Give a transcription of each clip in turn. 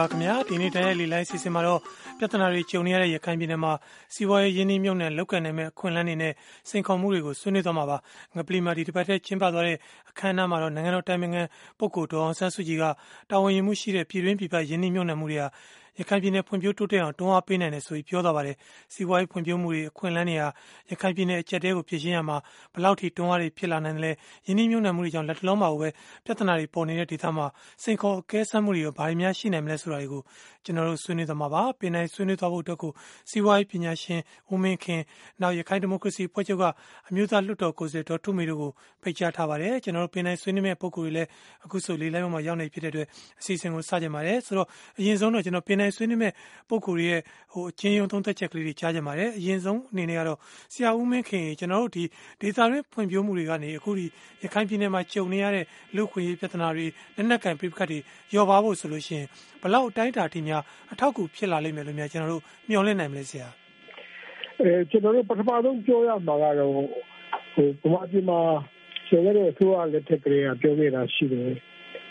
ပါခင်ဗျာဒီနေ့တရက်လီလိုက်စီစဉ်မှာတော့ပြဿနာတွေကြုံနေရတဲ့ရခိုင်ပြည်နယ်မှာစီးပွားရေးရင်းနှီးမြှုပ်နှံလုပ်ကိုင်နိုင်မဲ့အခွင့်အလမ်းတွေနဲ့စိန်ခေါ်မှုတွေကိုဆွေးနွေးသွားမှာပါငပလီမာဒီတစ်ပတ်ထဲကျင်းပသွားတဲ့အခမ်းအနားမှာတော့နိုင်ငံတော်တိုင်ပင်ခံပုဂ္ဂိုလ်ဒေါအောင်ဆန်းစုကြည်ကတာဝန်ယူမှုရှိတဲ့ပြည်တွင်းပြည်ပရင်းနှီးမြှုပ်နှံမှုတွေဟာ ရခိုင်ပြည်နယ်ဖွံ့ဖြိုးတိုးတက်အောင်တွန်းအားပေးနိုင်တယ်ဆိုပြီးပြောသွားပါတယ်။စီးပွားရေးဖွံ့ဖြိုးမှုတွေအခွင့်အလမ်းတွေဟာရခိုင်ပြည်နယ်အကျပ်တဲကိုဖြည့်ရှင်းရမှာဘလောက်ထိတွန်းအားတွေဖြစ်လာနိုင်တယ်လဲ။ယင်းနှိမ့်ညွန့်နှံမှုတွေကြောင့်လက်တလုံးမှာပဲပြဿနာတွေပေါ်နေတဲ့ဒေသမှာစိန်ခေါ်အကဲဆန်းမှုတွေရောဘာတွေများရှိနိုင်မလဲဆိုတာတွေကိုကျွန်တော်တို့ဆွေးနွေးသွားမှာပါ။ပင်နိုင်ဆွေးနွေးသွားဖို့အတွက်ကိုစီးပွားရေးပညာရှင်ဦးမင်းခင်နောက်ရခိုင်ဒီမိုကရေစီဖွဲ့ချုပ်ကအမျိုးသားလွှတ်တော်ကိုယ်စားလှယ်ဒေါ်ထုမေတို့ကိုဖိတ်ကြားထားပါတယ်။ကျွန်တော်တို့ပင်နိုင်ဆွေးနွေးမဲ့ပုံကိုယ်တွေလည်းအခုဆိုလေးလိုက်မှာရောက်နေဖြစ်တဲ့အတွက်အစီအစဉ်ကိုစကြင်ပါတယ်။ဆိုတော့အရင်ဆုံးတော့ကျွန်တော်ပင်နိုင်ဆွေးနွေးမဲ့ပုံကိုယ်ရဲ့ဟိုအချင်းယုံသုံးသက်ချက်ကလေးတွေ ကြားကြပါတယ် အရင်ဆုံး အနေနဲ့ကတော့ ဆရာဦးမင်းခင်ကျွန်တော်တို့ဒီဒေသတွင်း ဖွံ့ဖြိုးမှုတွေကနေ အခုဒီရခိုင်ပြည်နယ်မှာ ကြုံနေရတဲ့ လူခွင့်ရေး ပြဿနာတွေ လက်နက်ကင်ပြပခတ်တွေရောပါဖို့ဆိုလို့ရှိရင်ဘလောက် အတိုင်းအတာထိများ အထောက်အကူ ဖြစ်လာလိမ့်မယ်လို့ များကျွန်တော်တို့မျှော်လင့်နိုင်မလဲ ဆရာအဲကျွန်တော်တို့ ပထမဆုံး ပြောရမှာကတော့ဟိုဘဝပြည်မှာကျန်တဲ့အဆိုအလက်ထက်ကလေးက ပြောခဲ့တာရှိတယ်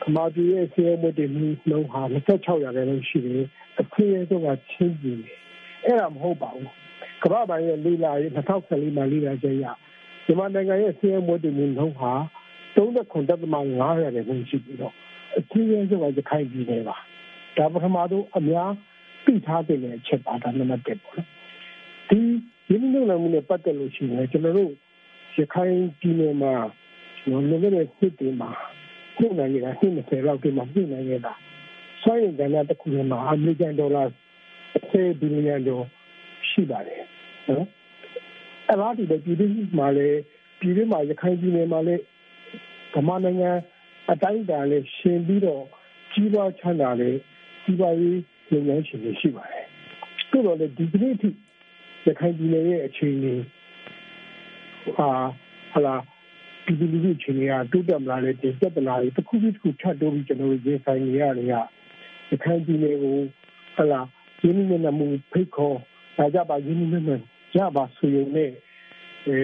ခမာပြည်ရဲ့ဆေးရုံမှုတွေနှုန်းဟာ26ရာခိုင်နှုန်းရှိတယ်အခွင့်အရေးဆုံးကချင်းပြည်တယ်အဲ့ဒါမဟုတ်ပါဘူးကမ္ဘာ့ဘဏ်ရဲ့လေ့လာရေး2014မှာလေ့လာချက်အရမြန်မာနိုင်ငံရဲ့ဆေးရုံမှုတွေနှုန်းဟာ39.5ရာခိုင်နှုန်းရှိပြီးတော့အခွင့်အရေးဆုံးကရခိုင်ပြည်နယ်ပါဒါပထမဆုံးအများသိထားတဲ့အချက်ပါဒါနံပါတ်1ပေါ့နော်ဒီရင်းနှီးမြှုပ်နှံမှုနဲ့ပတ်သက်လို့ရှိရင်ကျွန်တော်တို့ရခိုင်ပြည်နယ်မှာကျွန်တော်လည်းလည်းစစ်တ င်မှာညှိနှိုင်းနေတာ20လောက်ဒီမှာညှိနှိုင်းနေတာဆိုရင်ကလည်းတစ်ခုမှာအမေရိကန်ဒေါ်လာ10ဘီလီယံကျော်ရှိပါတယ်နော်အဲ့ဒါဒီပြည်တွင်းမှာလည်းပြည်တွင်းမှာရခိုင်ပြည်နယ်မှာလည်းဗမာနိုင်ငံအတိုင်းအတာနဲ့ရှင်ပြီးတော့ကြီးပွားချမ်းသာတဲ့စီးပွားရေးလုပ်ငန်းရှင်တွေရှိပါတယ်။ဒါတော့လေဒီကနေ့ထိရခိုင်ပြည်နယ်ရဲ့အခြေအနေဟာဟာလာ ပြည်သူလူထုအခြေအနေကတိုးတက်မလာတဲ့ဒီပြဿနာတွေတစ်ခုပြီးတစ်ခုထပ်တိုးပြီးကျွန်တော်တို့ရင်ဆိုင်နေရတယ်ကရခိုင်ပြည်နယ်ကိုဟာလာရင်းနှီးမြှုပ်နှံမှုဖိတ်ခေါ်ဒါကြပါရင်းနှီးမြှုပ်နှံရပါဆိုရင်လည်းအဲ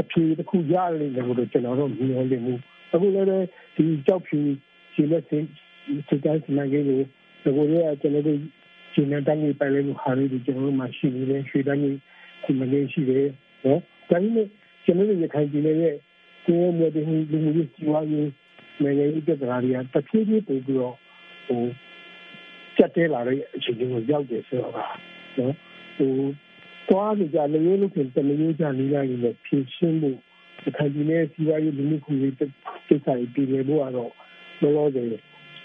အဖြေတစ်ခုရလိမ့်မယ်လို့ကျွန်တော်တို့မြင်နေမှုအခုလည်းဒီကြောက်ဖြူခြေလက်စင်စစ်တိုင်းစနိုင်ကြီးကိုဒီကိုရကျွန်တော်တို့ခြေနဲ့တန်းကြီးပိုင်လို့ဟာလေးကျွန်တော်တို့မှရှိနေတယ်ရွှေတန်းကြီးဒီမလေးရှိတယ်နော်ဒါပေမဲ့ကျွန်တော်တို့ရခိုင်ပြည်နယ်ရဲ့ ကိုယ်မျိုးတွေလူမျိုးကြီးဝါရေးနိုင်ငံရေးပြဿနာတွေကတဖြည်းဖြည်းပို့ပြီးတော့ဟိုကြက်တဲလာတဲ့အခြေအနေကိုရောက်တယ်ဆိုတော့နော်ဟိုသွားနေကြလေလို့ခင်တမျိုးကြနေရရင်လည်းဖြည့်ရှင်းဖို့ဒီခိုင်ပြည်နယ်စီးပွားရေးလူမှုခွင့်ရေးကိစ္စတွေပြည်လည်ဖို့ကတော့လောလောဆယ်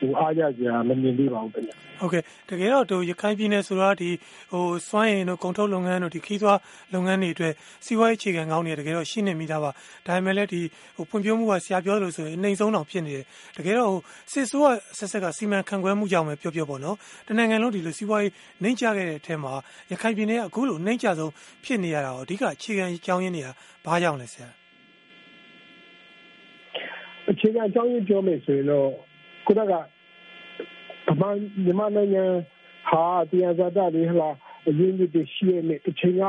ဟိုအားကြကြမမြင်သေးပါဘူးခင်ဗျဟုတ်ကဲ့တကယ်တော့တို့ရခိုင်ပြည်နယ်ဆိုတော့ဒီဟိုစွမ်းရည်တို့ကုန်ထုတ်လုပ်ငန်းတို့ဒီခီးသွွားလုပ်ငန်းတွေအတွက်စီးပွားရေးအခြေခံကောင်းနေတကယ်တော့ရှိနေမိသားပါဒါပေမဲ့လည်းဒီဟိုဖွံ့ဖြိုးမှုကဆရာပြောလို့ဆိုရင်အနှိမ်ဆုံးတောင်ဖြစ်နေတယ်တကယ်တော့ဟိုစစ်ဆိုးကဆက်ဆက်ကစီမံခန့်ခွဲမှုကြောင့်ပဲပြောပြောပေါ့နော်တနိုင်ငံလုံးဒီလိုစီးပွားရေးနှိမ့်ချခဲ့တဲ့အထက်မှာရခိုင်ပြည်နယ်ကအခုလိုနှိမ့်ချဆုံးဖြစ်နေရတာအဓိကအခြေခံအကြောင်းရင်းတွေကဘာကြောင့်လဲဆရာအခြေခံအကြောင်းရင်းပြောမယ်ဆိုရင်တော့ ခုနကဗမာမြန်မာနိုင်ငံဟာတရားဇာတာတွေဟလာအရင်းကြီးတွေရှိနေတဲ့အချိန်က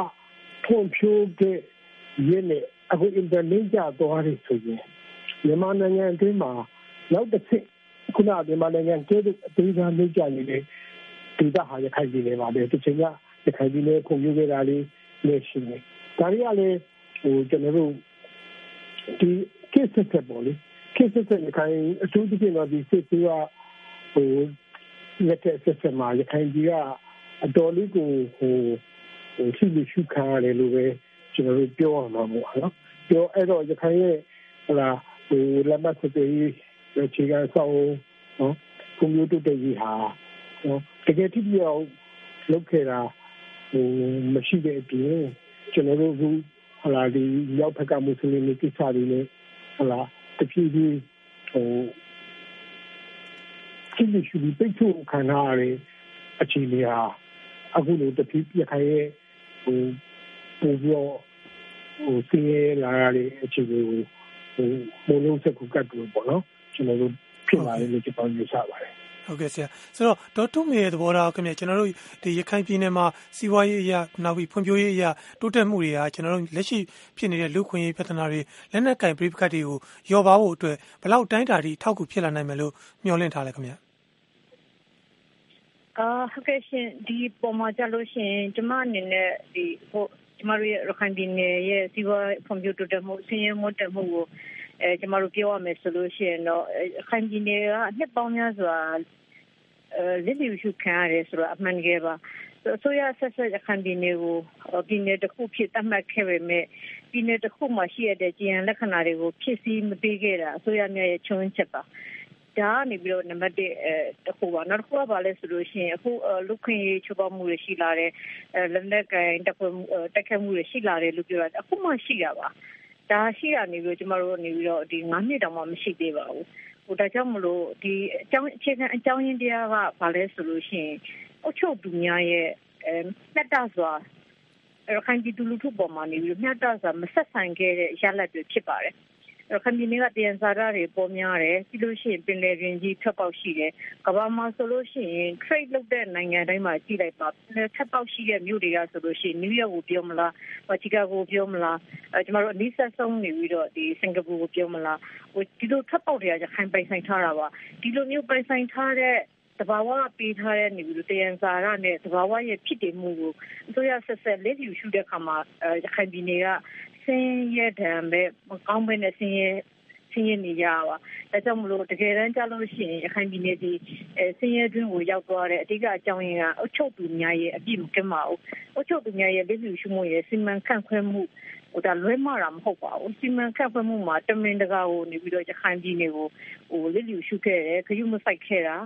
ဖွံ့ဖြိုးတဲ့ရင်းနဲ့အခုအင်တာနက်ကြသွားတယ်ဆိုရင်မြန်မာနိုင်ငံအတွင်းမှာနောက်တစ်ချက်ခုနကမြန်မာနိုင်ငံကျတဲ့အသေးစားနေကြနေတဲ့ဒေသဟာရခိုင်ပြည်နယ်ပါပဲတစ်ချိန်ကရခိုင်ပြည်နယ်ဖွံ့ဖြိုးခဲ့တာလေးလည်းရှိနေဒါတွေကလည်းဟိုကျွန်တော်တို့ဒီကိစ္စဆက်ပေါ်လေ ကိစ္စဆက်ရခိုင်အထူးသဖြင့်တော့ဒီစစ်သွေးကဟိုလက်ထက်ဆက်ဆက်မှာရခိုင်ကြီးကအတော်လေးကိုဟိုဟိုရှိလို့ရှုခံရတယ်လို့ပဲကျွန်တော်တို့ပြောရမှာပေါ့နော်ပြောအဲ့တော့ရခိုင်ရဲ့ဟလာဟိုလက်မစတဲ့အခြေခံဆောင်နော်ကွန်ပျူတာတကြီးဟာနော်တကယ်တိပြောင်းလုပ်ခဲ့တာဟိုမရှိတဲ့အပြင်ကျွန်တော်တို့ကဟလာဒီရောက်ဖက်ကမွတ်စလင်တွေကိစ္စတွေနဲ့ဟလာ တဖြည်းဖြည်းဟိုရှိနေရှိပြီးပိတ်ဆို့ခံရတဲ့အခြေအနေဟာအခုလိုတဖြည်းဖြည်းခိုင်ရဲ့ဟိုပိုပြီးတော့ဟိုစီးရဲလာရတဲ့အခြေအနေကိုဟိုမိုးလုံးစက်ကူကတ်လို့ပေါ့နော်ကျွန်တော်တို့ဖြစ်လာတယ်လို့ကျွန်တော်ယူဆပါတယ် ဟုတ်ကဲ့ဆရာဆိုတော့ဒေါက်တုမေရဲ့သဘောထားခင်ဗျကျွန်တော်တို့ဒီရခိုင်ပြည်နယ်မှာစီးပွားရေးအရာနောက်ပြီးဖွံ့ဖြိုးရေးအရာတိုးတက်မှုတွေကကျွန်တော်တို့လက်ရှိဖြစ်နေတဲ့လူခွင့်ရေးပြဿနာတွေလက်နက်ကင်ပြိပခတ်တွေကိုရောပါဖို့အတွက်ဘလောက်တိုင်းတာထိထောက်ကူဖြစ်လာနိုင်မယ်လို့မျှော်လင့်ထားလဲခင်ဗျအာဟုတ်ကဲ့ရှင်ဒီပုံမှာကြလို့ရှင်ကျမအနေနဲ့ဒီဟိုကျမတို့ရဲ့ရခိုင်ပြည်နယ်ရဲ့စီးပွားဖွံ့ဖြိုးတိုးတက်မှုဆင်းရဲမှုတက်မှုကို အဲကျမတို့ပြောရမယ်ဆိုလို့ရှိရင်တော့ရခိုင်ပြည်နယ်ကနှစ်ပေါင်းများစွာအဲလက်လျူရှုခံရတယ်ဆိုတော့အမှန်တကယ်ပါဆိုရဆက်ဆက်ရခိုင်ပြည်နယ်ကိုပြည်နယ်တစ်ခုဖြစ်သတ်မှတ်ခဲ့ပေမဲ့ပြည်နယ်တစ်ခုမှာရှိရတဲ့ကြည်ရန်လက္ခဏာတွေကိုဖြစ်စည်းမပေးခဲ့တာအစိုးရများရဲ့ချုံးချက်ပါဒါကနေပြီးတော့နံပါတ်1အဲတခုပါနောက်တစ်ခုကဘာလဲဆိုလို့ရှိရင်အခုလူခွင့်ရေးချိုးဖောက်မှုတွေရှိလာတယ်အဲလက်နက်ကိုင်တက်ဖွဲ့တက်ခတ်မှုတွေရှိလာတယ်လို့ပြောတာအခုမှရှိတာပါ ဒါရှိရနေပြီးတော့ကျမတို့နေပြီးတော့ဒီ9နှစ်တောင်မှမရှိသေးပါဘူးဟိုဒါကြောင့်မလို့ဒီအကြောင်းအခြေခံအကြောင်းရင်းတရားကဘာလဲဆိုလို့ရှိရင်အုတ်ချုပ်သူများရဲ့အဲမျက်တစွာရခိုင်ပြည်သူလူထုပေါ်မှာနေပြီးမျက်တစွာမဆက်ဆံခဲ့တဲ့ရလဒ်တွေဖြစ်ပါတယ် ခမီနေကတယန်စာရတွေပေါ်များတယ်ပြီးလို့ရှိရင်ပင်လယ်ပြင်ကြီးထပ်ပေါက်ရှိတယ်ကဘာမှာဆိုလို့ရှိရင် trade လုပ်တဲ့နိုင်ငံတိုင်းမှာကြီးလိုက်ပါပင်လယ်ထပ်ပေါက်ရှိတဲ့မြို့တွေကဆိုလို့ရှိရင်နယူးယောက်ကိုပြောမလားချီကာဂိုပြောမလားအဲကျမတို့အနည်းဆက်ဆုံးနေပြီးတော့ဒီစင်ကာပူကိုပြောမလားဟိုဒီလိုထပ်ပေါက်တွေကရခိုင်ပိုင်ဆိုင်ထားတာပါဒီလိုမျိုးပိုင်ဆိုင်ထားတဲ့တဘာဝပေးထားတဲ့နေပြီးတော့တယန်စာရနဲ့တဘာဝရဲ့ဖြစ်တည်မှုကိုအစိုးရဆက်ဆက်လက်ယူရှုတဲ့အခါမှာရခိုင်ပြည်နယ်က ဆင်းရဲဒဏ်ပဲမကောင်းပဲနဲ့ဆင်းရဲ ဆင်းရဲနေကြပါဒါကြောင့်မလို့တကယ်တမ်းကြလို့ရှိရင်ရခိုင်ပြည်နယ်ဒီအဲဆင်းရဲတွင်းကိုရောက်သွားတဲ့အဓိကအကြောင်းရင်းကအုတ်ချုပ်သူများရဲ့အပြစ်မကင်းပါဘူးအုတ်ချုပ်သူများရဲ့လက်လူရှုမှုရဲ့စီမံခန့်ခွဲမှုဟိုဒါလွဲမှားတာမဟုတ်ပါဘူးစီမံခန့်ခွဲမှုမှာတမင်တကာကိုနေပြီးတော့ရခိုင်ပြည်နယ်ကိုဟိုလက်လူရှုခဲ့တယ်ခရုမဆိုင်ခဲ့တာ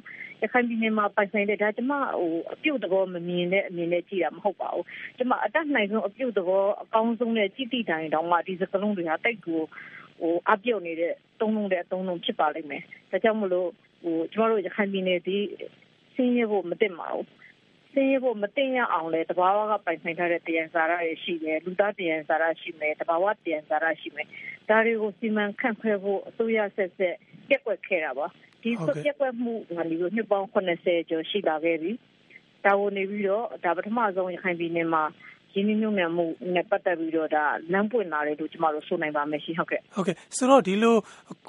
ရခိုင်ပြည်နယ်မှာပိုင်ဆိုင်တဲ့ဒါကျမဟိုအပြုတ်တဘောမမြင်တဲ့အမြင်နဲ့ကြည့်တာမဟုတ်ပါဘူးကျမအတတ်နိုင်ဆုံးအပြုတ်တဘောအကောင်းဆုံးနဲ့ကြည့်တိတိုင်းတောင်မှဒီစကလုံးတွေဟာတိတ်ကိုဟို အပြုတ်နေတဲ့သုံးလုံးတဲ့အသုံးလုံးဖြစ်ပါလိမ့်မယ်ဒါကြောင့်မလို့ဟိုကျမတို့ရခိုင်ပြည်နယ်ဒီဆင်းရဲဖို့မတင်ပါဘူးဆင်းရဲဖို့မတင်ရအောင်လဲတဘာဝကပိုင်ဆိုင်ထားတဲ့တယံဇာရရရှိတယ်လူသားတယံဇာရရှိမယ်တဘာဝတယံဇာရရှိမယ်ဒါတွေကိုစီမံခန့်ခွဲဖို့အစိုးရဆက်ဆက်ပြက်ကွက်ခဲ့တာပါဒီပြက်ကွက်မှုကနေပြီးနှစ်ပေါင်း80ကျော်ရှိလာခဲ့ပြီဒါဝင်နေပြီးတော့ဒါပထမဆုံးရခိုင်ပြည်နယ်မှာ ရင်းနှီးမြှုပ်နှံမှုနဲ့ပတ်သက်ပြီးတော့ဒါလမ်းပွင့်လာတယ်လို့ကျမတို့ဆိုနိုင်ပါမယ်ရှင်ဟုတ်ကဲ့ဟုတ်ကဲ့ဆိုတော့ဒီလို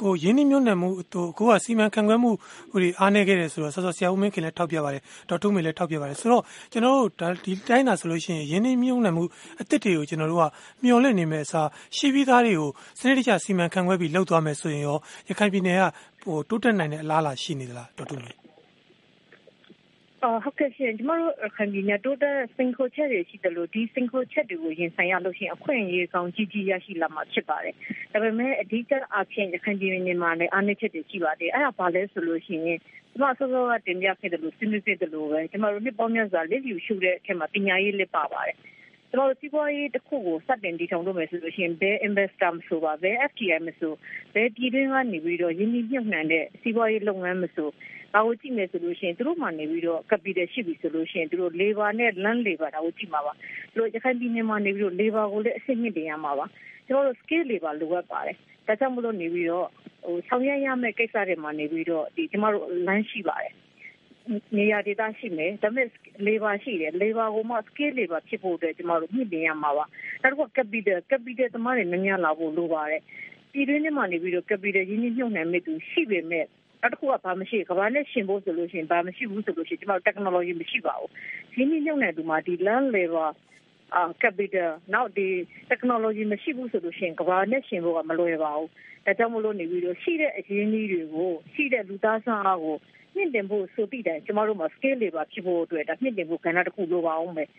ကိုရင်းနှီးမြှုပ်နှံမှုတို့ကိုကစီမံခန့်ခွဲမှုဟိုဒီအားနေခဲ့တယ်ဆိုတော့ဆောစောဆရာဦးမင်းခင်လည်းထောက်ပြပါတယ်ဒေါက်ထုမေလည်းထောက်ပြပါတယ်ဆိုတော့ကျွန်တော်တို့ဒါဒီတိုင်းသာဆိုလို့ရှိရင်ရင်းနှီးမြှုပ်နှံမှုအသစ်တွေကိုကျွန်တော်တို့ကမျှော်လင့်နေမယ်အစားရှိပြီးသားတွေကိုစနစ်တကျစီမံခန့်ခွဲပြီးလှုပ်သွားမယ်ဆိုရင်ရောရခိုင်ပြည်နယ်ကဟိုတိုးတက်နိုင်တဲ့အလားအလာရှိနေသလားဒေါက်ထုမေ အော်ဟုတ်ကဲ့ရှင်ကျမတို့ခံပြီးနေတိုးတဲ့စင်ခိုချက်တွေရှိတယ်လို့ဒီစင်ခိုချက်တွေကိုရင်ဆိုင်ရလို့ရှိရင်အခွင့်အရေးကောင်းကြီးကြီးရရှိလာမှာဖြစ်ပါတယ်။ဒါပေမဲ့အဓိကအဖြစ်ရခိုင်ပြည်နယ်မှာလည်းအားနည်းချက်တွေရှိပါတယ်။အဲ့ဒါဘာလဲဆိုလို့ရှိရင်ကျမဆောစောကတင်ပြခဲ့တယ်လို့စဉ်းစားတယ်လို့ပဲကျမတို့နှစ်ပေါင်းများစွာလက်ယူရှုတဲ့အထက်မှာပညာရေးလက်ပါပါတယ်။ကျွန်တော်စီးပွားရေးတစ်ခုကိုစတင်တည်ထောင်လို့မယ်ဆိုလို့ရှိရင်ဘယ် investor မဆိုပါဘယ် FTI မဆိုဘယ်ပြည်တွင်းကနေပြီးတော့ယင်းနှိမ့်ညှိနှံတဲ့စီးပွားရေးလုပ်ငန်းမဆို ဒါကိုကြည့်မယ်ဆိုလို့ရှိရင်သူတို့မှနေပြီးတော့ capital ရှိပြီဆိုလို့ရှိရင်သူတို့ labor နဲ့ land labor ဒါကိုကြည့်မှာပါသူတို့ရခိုင်ပြည်နယ်မှာနေပြီးတော့ labor ကိုလည်းအဆင့်မြင့်တင်ရမှာပါကျွန်တော်တို့ skill labor လိုအပ်ပါတယ်ဒါကြောင့်မလို့နေပြီးတော့ဟိုဆောင်ရွက်ရမယ့်ကိစ္စတွေမှာနေပြီးတော့ဒီကျမတို့ land ရှိပါတယ်နေရာဒေသရှိမယ်ဒါပေမဲ့ labor ရှိတယ် labor ကိုမှ skill labor ဖြစ်ဖို့အတွက်ကျမတို့မြင့်တင်ရမှာပါနောက်တစ်ခု capital capital သမားတွေများများလာဖို့လိုပါတယ်ပြည်တွင်းထဲမှာနေပြီးတော့ capital ရင်းနှီးမြှုပ်နှံမိသူရှိပေမဲ့ နောက်တစ်ခုကဘာမရှိကဘာနဲ့ရှင်ဖို့ဆိုလို့ရှိရင်ဘာမရှိဘူးဆိုလို့ရှိရင်ကျမတို့ technology မရှိပါဘူးရင်းနှီးမြှုပ်နှံသူမှာဒီ land labor အာ capital နောက်ဒီ technology မရှိဘူးဆိုလို့ရှိရင်ကဘာနဲ့ရှင်ဖို့ကမလွယ်ပါဘူးဒါကြောင့်မလို့နေပြီးတော့ရှိတဲ့အရင်းအနှီးတွေကိုရှိတဲ့လူသားစွမ်းအားကိုမြင့်တင်ဖို့ဆိုပြီးတိုင်ကျမတို့မှာ scale labor ဖြစ်ဖို့အတွက်ဒါမြင့်တင်ဖို့ကဏ္ဍတစ်ခုလိုပါအောင်မယ်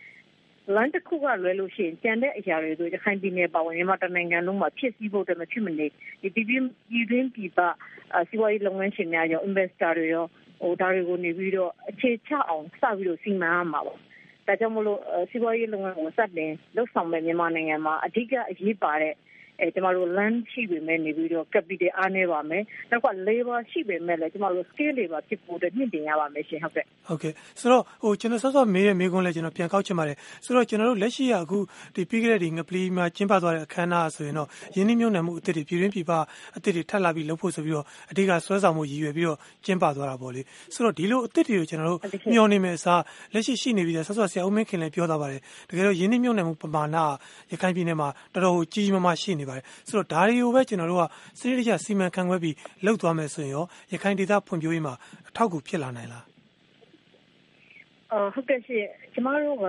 လမ်းတစ်ခုကလွဲလို့ရှိရင်ကြံတဲ့အရာတွေဆိုရခိုင်ပြည်နယ်ပါဝင်မြန်မာတနိုင်ငံလုံးမှာဖြစ်စည်းဖို့တမဖြစ်မနေဒီပြည်ပြည်တွင်းပြည်ပစီးပွားရေးလုပ်ငန်းရှင်များရော investor တွေရောဟိုဒါတွေကိုနေပြီးတော့အခြေချအောင်စပြီးတော့စီမံရမှာပါဒါကြောင့်မလို့စီးပွားရေးလုပ်ငန်းကိုစတင်လှုပ်ဆောင်မဲ့မြန်မာနိုင်ငံမှာအဓိကအရေးပါတဲ့ အဲကျမတို့ land ရှိပေမဲ့နေပြီးတော့ capital အားနေပါမယ်နောက်က labor ရှိပေမဲ့လည်းကျမတို့ skill labor ဖြစ်ဖို့အတွက်မြင့်တင်ရပါမယ်ရှင်ဟုတ်ကဲ့ဟုတ်ကဲ့ဆိုတော့ဟိုကျွန်တော်ဆော့ဆော့မေးရမေးခွန်းလဲကျွန်တော်ပြန်ကောက်ချင်ပါတယ်ဆိုတော့ကျွန်တော်တို့လက်ရှိရအခုဒီပြီးခဲ့တဲ့ဒီငပလီမှာကျင်းပသွားတဲ့အခမ်းအနားဆိုရင်တော့ယင်းနှမြုံနယ်မှုအသစ်တွေပြည်တွင်းပြည်ပအသစ်တွေထပ်လာပြီးလုပ်ဖို့ဆိုပြီးတော့အဓိကဆွဲဆောင်မှုရည်ရွယ်ပြီးတော့ကျင်းပသွားတာပေါ့လေဆိုတော့ဒီလိုအသစ်တွေကိုကျွန်တော်တို့မျှော်နေမယ်အစားလက်ရှိရှိနေပြီးတဲ့ဆော့ဆော့ဆရာဦးမင်းခင်လည်းပြောသွားပါတယ်တကယ်တော့ယင်းနှမြုံနယ်မှုပမာဏရခိုင်ပြည်နယ်မှာတော်တော်ကြီးကြီးမားမားရှိနေပါတယ်ဆိုတော့ဒါတွေကိုပဲကျွန်တော်တို့ကစနစ်တကျစီမံခန့်ခွဲပြီးလှုပ်သွားမယ်ဆိုရင်ရောရခိုင်ဒေသဖွံ့ဖြိုးရေးမှာအထောက်အကူဖြစ်လာနိုင်လားဟဟုတ်ကဲ့ရှင်ကျမတို့က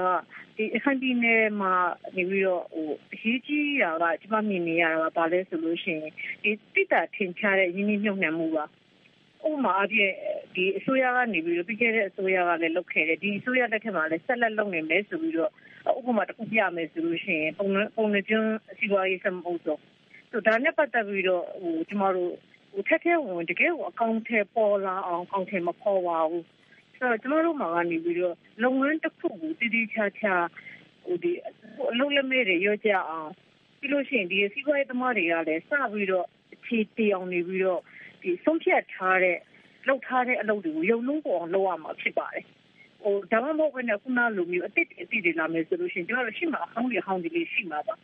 ဒီအခန့်ပြည်နယ်မှာနေပြီးတော့ဟိုအရေးကြီးတာကကျမမြင်နေရတာကဘာလဲဆိုလို့ရှိရင်ဒီတိတာထင်ရှားတဲ့ရင်းနှီးမြှုပ်နှံမှုပါ ဥမာအပြင်ဒီအစိုးရကနေပြီးတော့ပြီးခဲ့တဲ့အစိုးရကလည်းလုပ်ခဲ့တယ်ဒီအစိုးရလက်ထက်မှာလည်းဆက်လက်လုပ်နေမယ်ဆိုပြီးတော့ဥပမာတစ်ခုပြမယ်ဆိုလို့ရှိရင်ပုံပုံနှကျွန်းစီပွားရေးစမဟုတ်တော့ဆိုဒါနဲ့ပတ်သက်ပြီးတော့ဟိုကျမတို့ဟိုထက်ထဲဝင်တကယ်ကိုအကောင့်ထဲပေါ်လာအောင်အကောင့်ထဲမပေါ်ပါဘူးဆိုတော့ကျမတို့မှာကနေပြီးတော့လုပ်ငန်းတစ်ခုကိုတည်တည်ချာချာဟိုဒီအလုံးလက်မဲ့တွေရောကြအောင်ပြီးလို့ရှိရင်ဒီစီးပွားရေးသမားတွေကလည်းစပြီးတော့အခြေတည်အောင်နေပြီးတော့ ဒီဆုံးဖြတ်ထားတဲ့လောက်ထားတဲ့အလုပ်တွေကိုရုံလုံးပေါ်အောင်လုပ်ရမှာဖြစ်ပါတယ်ဟိုဒါမှမဟုတ်ဘဲနဲ့ခုနလိုမျိုးအစ်စ်အစ်စ်တွေလာမယ်ဆိုလို့ရှိရင်ကျမတို့ရှိမှာအဟောင်းတွေအဟောင်းတွေလေးရှိမှာပါ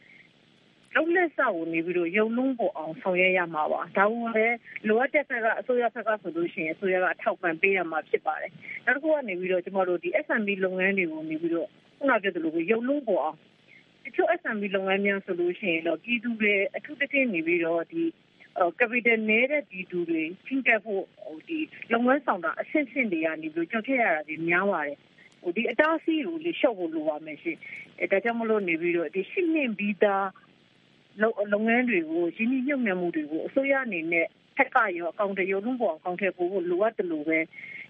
လုံးလက်စောက်ကိုနေပြီးတော့ရုံလုံးပေါ်အောင်ဆောင်ရွက်ရမှာပါဒါကလည်းလိုအပ်တဲ့ဘက်ကအစိုးရဘက်ကဆိုလို့ရှိရင်အစိုးရကအထောက်ပံ့ပေးရမှာဖြစ်ပါတယ်နောက်တစ်ခုကနေပြီးတော့ကျမတို့ဒီ SMB လုပ်ငန်းတွေကိုနေပြီးတော့ခုနပြောသလိုရုံလုံးပေါ်အောင်တချို့ SMB လုပ်ငန်းများဆိုလို့ရှိရင်တော့ပြည်သူတွေအထူးသဖြင့်နေပြီးတော့ဒီ capital နေတဲ့ဒီသူတွေချင်းတက်ဖို့ဟိုဒီလုပ်ငန်းဆောင်တာအဆင့်ဆင့်တွေကနေပြီးကြောက်ထက်ရတာဒီများပါတယ်ဟိုဒီအတားအဆီးကိုလေရှော့ဖို့လိုပါမယ်ရှင်အဲဒါကြောင့်မလို့နေပြီးတော့ဒီရှင်းနေပြီးသားလုပ်ငန်းတွေကိုရင်းနှီးမြှုပ်နှံမှုတွေကိုအစိုးရအနေနဲ့ထက်ကရောအကောင့်တွေရုံလုံးပေါ်အကောင့်ထဲပို့ဖို့လိုအပ်တယ်လို့ပဲ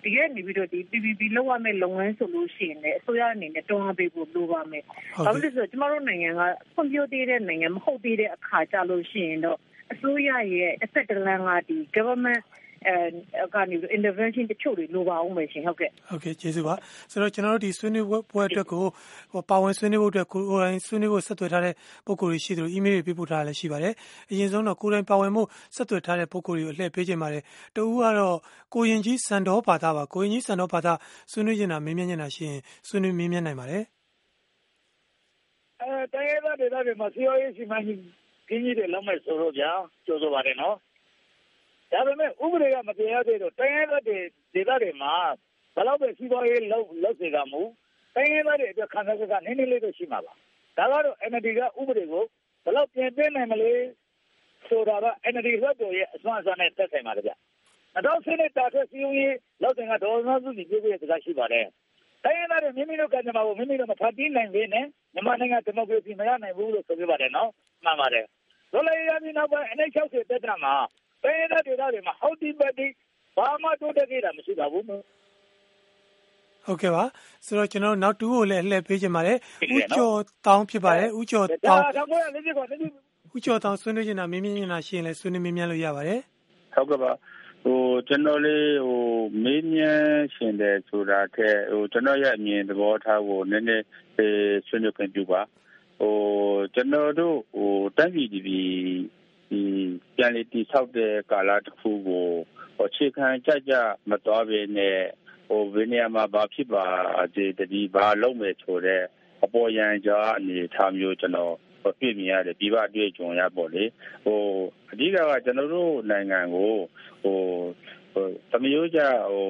တကယ်နေပြီးတော့ဒီ PPP လောက်ရမယ့်လုပ်ငန်းဆိုလို့ရှိရင်လည်းအစိုးရအနေနဲ့တွန်းအားပေးဖို့လိုပါမယ်။ဘာလို့လဲဆိုတော့ကျမတို့နိုင်ငံကဖွံ့ဖြိုးသေးတဲ့နိုင်ငံမဟုတ်သေးတဲ့အခါကြလို့ရှိရင်တော့ အစိုးရရဲ့တစ်ဖက်တစ်လမ်းကဒီ government အဲကနေ intervention တချို့တွေလိုပါအောင်မယ်ရှင်ဟုတ်ကဲ့ဟုတ်ကဲ့ကျေးဇူးပါဆိုတော့ကျွန်တော်တို့ဒီဆွေးနွေးပွဲအတွက်ကိုဟိုပါဝင်ဆွေးနွေးဖို့အတွက်ကိုယ်တိုင်ဆွေးနွေးဖို့ဆက်သွယ်ထားတဲ့ပုံကိုယ်တွေရှိသလို email တွေပေးပို့ထားတာလည်းရှိပါတယ်အရင်ဆုံးတော့ကိုယ်တိုင်ပါဝင်မှုဆက်သွယ်ထားတဲ့ပုံကိုယ်တွေကိုအလှည့်ပေးခြင်းပါတယ်တဦးကတော့ကိုရင်ကြီးစံတော်ဘာသာပါကိုရင်ကြီးစံတော်ဘာသာဆွေးနွေးနေတာမင်းမြန်းနေတာရှိရင်ဆွေးနွေးမင်းမြန်းနိုင်ပါတယ်အဲတိုင်းရတဲ့ဒေသတွေမှာ COA စီမံကိန်း ကြီးတွေလုံးမဲ့ဆိုတော့ဗျာကြိုးဆိုပါတယ်နော်ဒါပေမဲ့ဥပဒေကမပြင်ရသေးတော့တိုင်းရင်းသားတွေဒေသတွေမှာဘယ်တော့ပဲစီးပွားရေးလုပ်လုပ်စေကမူတိုင်းရင်းသားတွေအတွက်ခံစားချက်ကနည်းနည်းလေးတော့ရှိမှာပါဒါကတော့ NLD ကဥပဒေကိုဘယ်တော့ပြင်ပြနိုင်မလဲဆိုတာက NLD လွှတ်တော်ရဲ့အစွမ်းအစနဲ့သက်ဆိုင်ပါတယ်ဗျအတော့ဆင်းနေတာထက်စီးရုံးရေးလောက်တဲ့ကဒေါ်မစုကြီးပြောပြတဲ့စကားရှိပါတယ်တိုင်းရင်းသားတွေမိမိတို့ကကြမှာကိုမိမိတို့မဖတ်ပြီးနိုင်သေးနဲ့မြန်မာနိုင်ငံဒီမိုကရေစီမရနိုင်ဘူးလို့ဆိုပြပါတယ်နော်မှန်ပါတယ် ဒေါ်လာရည်နောက်ပိုင်း NH60 တက်တာမှာတိုင်းရင်းသားဒေသတွေမှာဟောက်တီပတ်တီဘာမှတိုးတက်ခဲ့တာမရှိပါဘူးဟုတ်ကဲ့ပါဆိုတော့ကျွန်တော်နောက်တူကိုလည်းလှည့်ပေးချင်ပါတယ်ဥကျော်တောင်းဖြစ်ပါတယ်ဥကျော်တောင်းဥကျော်တောင်းဆွေးနွေးချင်တာမင်းမြင်နေတာရှိရင်လည်းဆွေးနွေးမင်းမြန်းလို့ရပါတယ်ဟုတ်ကဲ့ပါဟိုကျွန်တော်လေးဟိုမင်းမြန်းရှင်တယ်ဆိုတာထက်ဟိုကျွန်တော်ရဲ့အမြင်သဘောထားကိုနည်းနည်းဆွေးနွေးခွင့်ပြုပါ ဟိုကျွန်တော်တို့ဟိုတိုင်းပြည်ဒီဒီပြန်လည်တည်ဆောက်တဲ့ကာလတစ်ခုကိုအခြေခံကြကြမတော်ဘဲနဲ့ဟိုဘယ်နေရာမှာဘာဖြစ်ပါဒီတတိဘာလုံးမယ်ဆိုတဲ့အပေါ်ယံကြားအနေထားမျိုးကျွန်တော်ပြည့်မြင်ရတယ်ပြပအတွေ့အကြုံရပေါ့လေဟိုအဓိကကကျွန်တော်တို့နိုင်ငံကိုဟိုသမယိုးကြဟို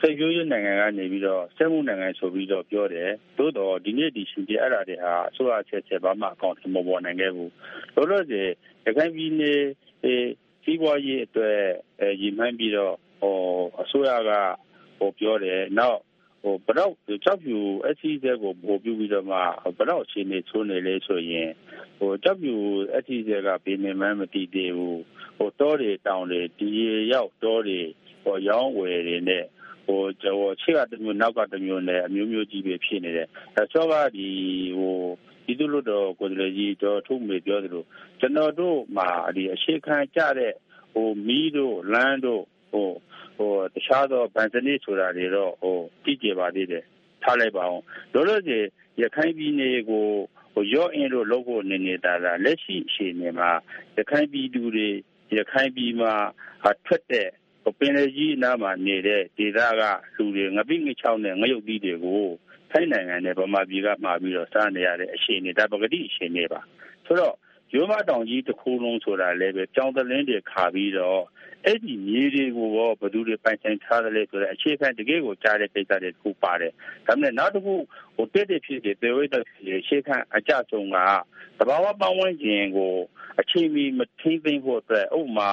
စိတ်ကြိုးရနိုင်ငံကနေပြီးတော့စက်မှုနိုင်ငံဆိုပြီးတော့ပြောတယ်သို့တော့ဒီနေ့ဒီရှင်ပြအဲ့ဒါတွေဟာအစိုးရချက်ချက်ဘာမှအကောင့်မပေါ်နိုင်ခဲ့ဘူးလို့လို့ဆိုရခိုင်ပြည်နယ်စီးပွားရေးအတွက်ရည်မှန်းပြီးတော့ဟိုအစိုးရကဟိုပြောတယ်နောက်ဟိုဘတော့ကြောက်ဖြူအစီအစဉ်ကိုပို့ပြီးပြီးတော့မှဘတော့အခြေအနေဆိုးနေလဲဆိုရင်ဟိုကြောက်ဖြူအစီအစဉ်ကဘယ်နေမှမတည်သေးဘူးဟိုတောတွေတောင်တွေဒီရောက်တောတွေဟိုရောင်းဝယ်တွေနဲ့ ဟိုကျော်ချစ်ကတမျိုးနောက်ကတမျိုးနဲ့အမျိုးမျိုးကြီးပဲဖြစ်နေတယ်အဲဆိုတော့ဒီဟိုပြည်သူ့လူတော်ကိုယ်စားလှယ်ကြီးတော့ထုံးမေပြောသလိုကျွန်တော်တို့မှာဒီအရှိခံကြတဲ့ဟိုမီးတို့လမ်းတို့ဟိုဟိုတခြားသောဗန်စနစ်ဆိုတာတွေတော့ဟိုတည်ကြပါသေးတယ်ထားလိုက်ပါအောင်လို့လို့စီရခိုင်ပြည်နယ်ကိုဟိုရော့အင်းလို့လုပ်ဖို့နေနေတာလားလက်ရှိအခြေအနေမှာရခိုင်ပြည်သူတွေရခိုင်ပြည်မှာထွက်တဲ့ ပင်လယ်ကြီးအနားမှာနေတဲ့ဒေသကလူတွေငပိငချောင်းနဲ့ငရုတ်သီးတွေကိုထိုင်းနိုင်ငံနဲ့ဗမာပြည်ကမှာပြီးတော့စားနေရတဲ့အခြေအနေဒါပကတိအခြေအနေပါဆိုတော့ ရိုးမတောင်ကြီးတစ်ခုလုံးဆိုတာလည်းပဲကြောင်တလင်းတွေခါပြီးတော့အဲ့ဒီမြေတွေကိုရောဘယ်သူတွေပိုင်ဆိုင်ထားတယ်လဲဆိုတော့အခြေခံတကယ်ကိုကြားတဲ့ကိစ္စတွေတစ်ခုပါတယ်ဒါပေမဲ့နောက်တစ်ခုဟိုတက်တဲ့ဖြစ်တဲ့ပေဝိတ္တအခြေခံအကြဆုံးကသဘာဝပတ်ဝန်းကျင်ကိုအချိန်မီမထိသိမ်းဖို့အတွက်ဥပမာ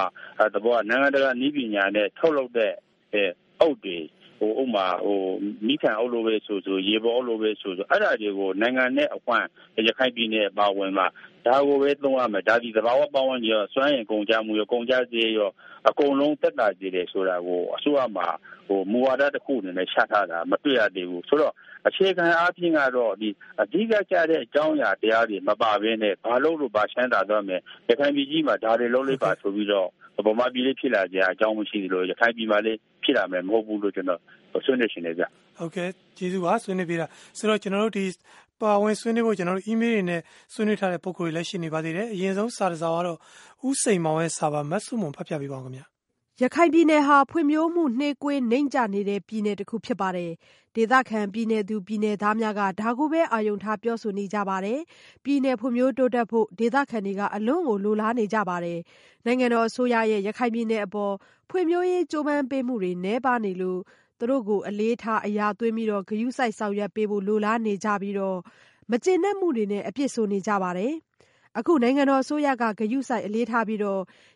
သဘောနိုင်ငံတကာနည်းပညာနဲ့ထုတ်လုပ်တဲ့အဲအုတ်တွေ ဟဟိုဥမာဟိုမိခံအုပ်လို့ပဲဆိုဆိုရေပေါ်အုပ်လို့ပဲဆိုဆိုအဲ့ဒါတွေကိုနိုင်ငံနဲ့အခွင့်ရခိုင်ပြည်နယ်ပါဝင်မှာဒါကိုပဲသုံးရမယ်ဒါဒီသဘာဝပတ်ဝန်းကျင်ရောစွမ်းရင်ကုန်ကြမှုရောကုန်ကြစေရောအကုန်လုံးတက်တာကြည့်တယ်ဆိုတာကိုအစိုးရမှာဟိုမူဝါဒတစ်ခုအနေနဲ့ချထားတာမတွေ့ရသေးဘူးဆိုတော့အခြေခံအားဖြင့်ကတော့ဒီအဓိကကျတဲ့အကြောင်းအရာတရားတွေမပါဘဲနဲ့ဘာလို့လို့ပါချမ်းသာတော့မယ်ရခိုင်ပြည်ကြီးမှာဒါတွေလုံးလေးပါဆိုပြီးတော့ ဗမာပြည်လေးဖြစ်လာကြအကြောင်းမရှိဘူးလို့ရခိုင်ပြည်မှာလေးဖြစ်လာမယ်မဟုတ်ဘူးလို့ကျွန်တော်ဆွေးနွေးရှင်နေကြဟုတ်ကဲ့ကျေးဇူးပါဆွေးနွေးပြတာဆိုတော့ကျွန်တော်တို့ဒီပါဝင်ဆွေးနွေးဖို့ကျွန်တော်တို့ email တွေနဲ့ဆွေးနွေးထားတဲ့ပုံကိုယ်တွေလည်းရှိနေပါသေးတယ်အရင်ဆုံးစာတစောင်ကတော့ဥစိန်မောင်ရဲ့စာပါမတ်စုမွန်ဖတ်ပြပေးပါဦးခင်ဗျာ ရခိုင်ပြည်နယ်ဟာ ဖွံ့ဖြိုးမှုနှေးကွေးနိမ့်ကျနေတဲ့ ပြည်နယ်တစ်ခုဖြစ်ပါတယ်။ဒေသခံပြည်နယ်သူ ပြည်နယ်သားများက ဒါကိုပဲ အာရုံထားပြောဆိုနေကြပါတယ်။ပြည်နယ်ဖွံ့ဖြိုးတိုးတက်ဖို့ ဒေသခံတွေက အလွန်ကို လိုလားနေကြပါတယ်။နိုင်ငံတော်အစိုးရရဲ့ ရခိုင်ပြည်နယ်အပေါ် ဖွံ့ဖြိုးရေးကြိုးပမ်းပေးမှုတွေ နည်းပါးနေလို့ သူတို့ကို အလေးထား အရာသွင်းပြီး ဂရုစိုက်ဆောင်ရွက်ပေးဖို့ လိုလားနေကြပြီး မကျေနပ်မှုတွေနဲ့ အပြစ်ဆိုနေကြပါတယ် အခု နိုင်ငံတော်အစိုးရက ဂရုစိုက်အလေးထားပြီး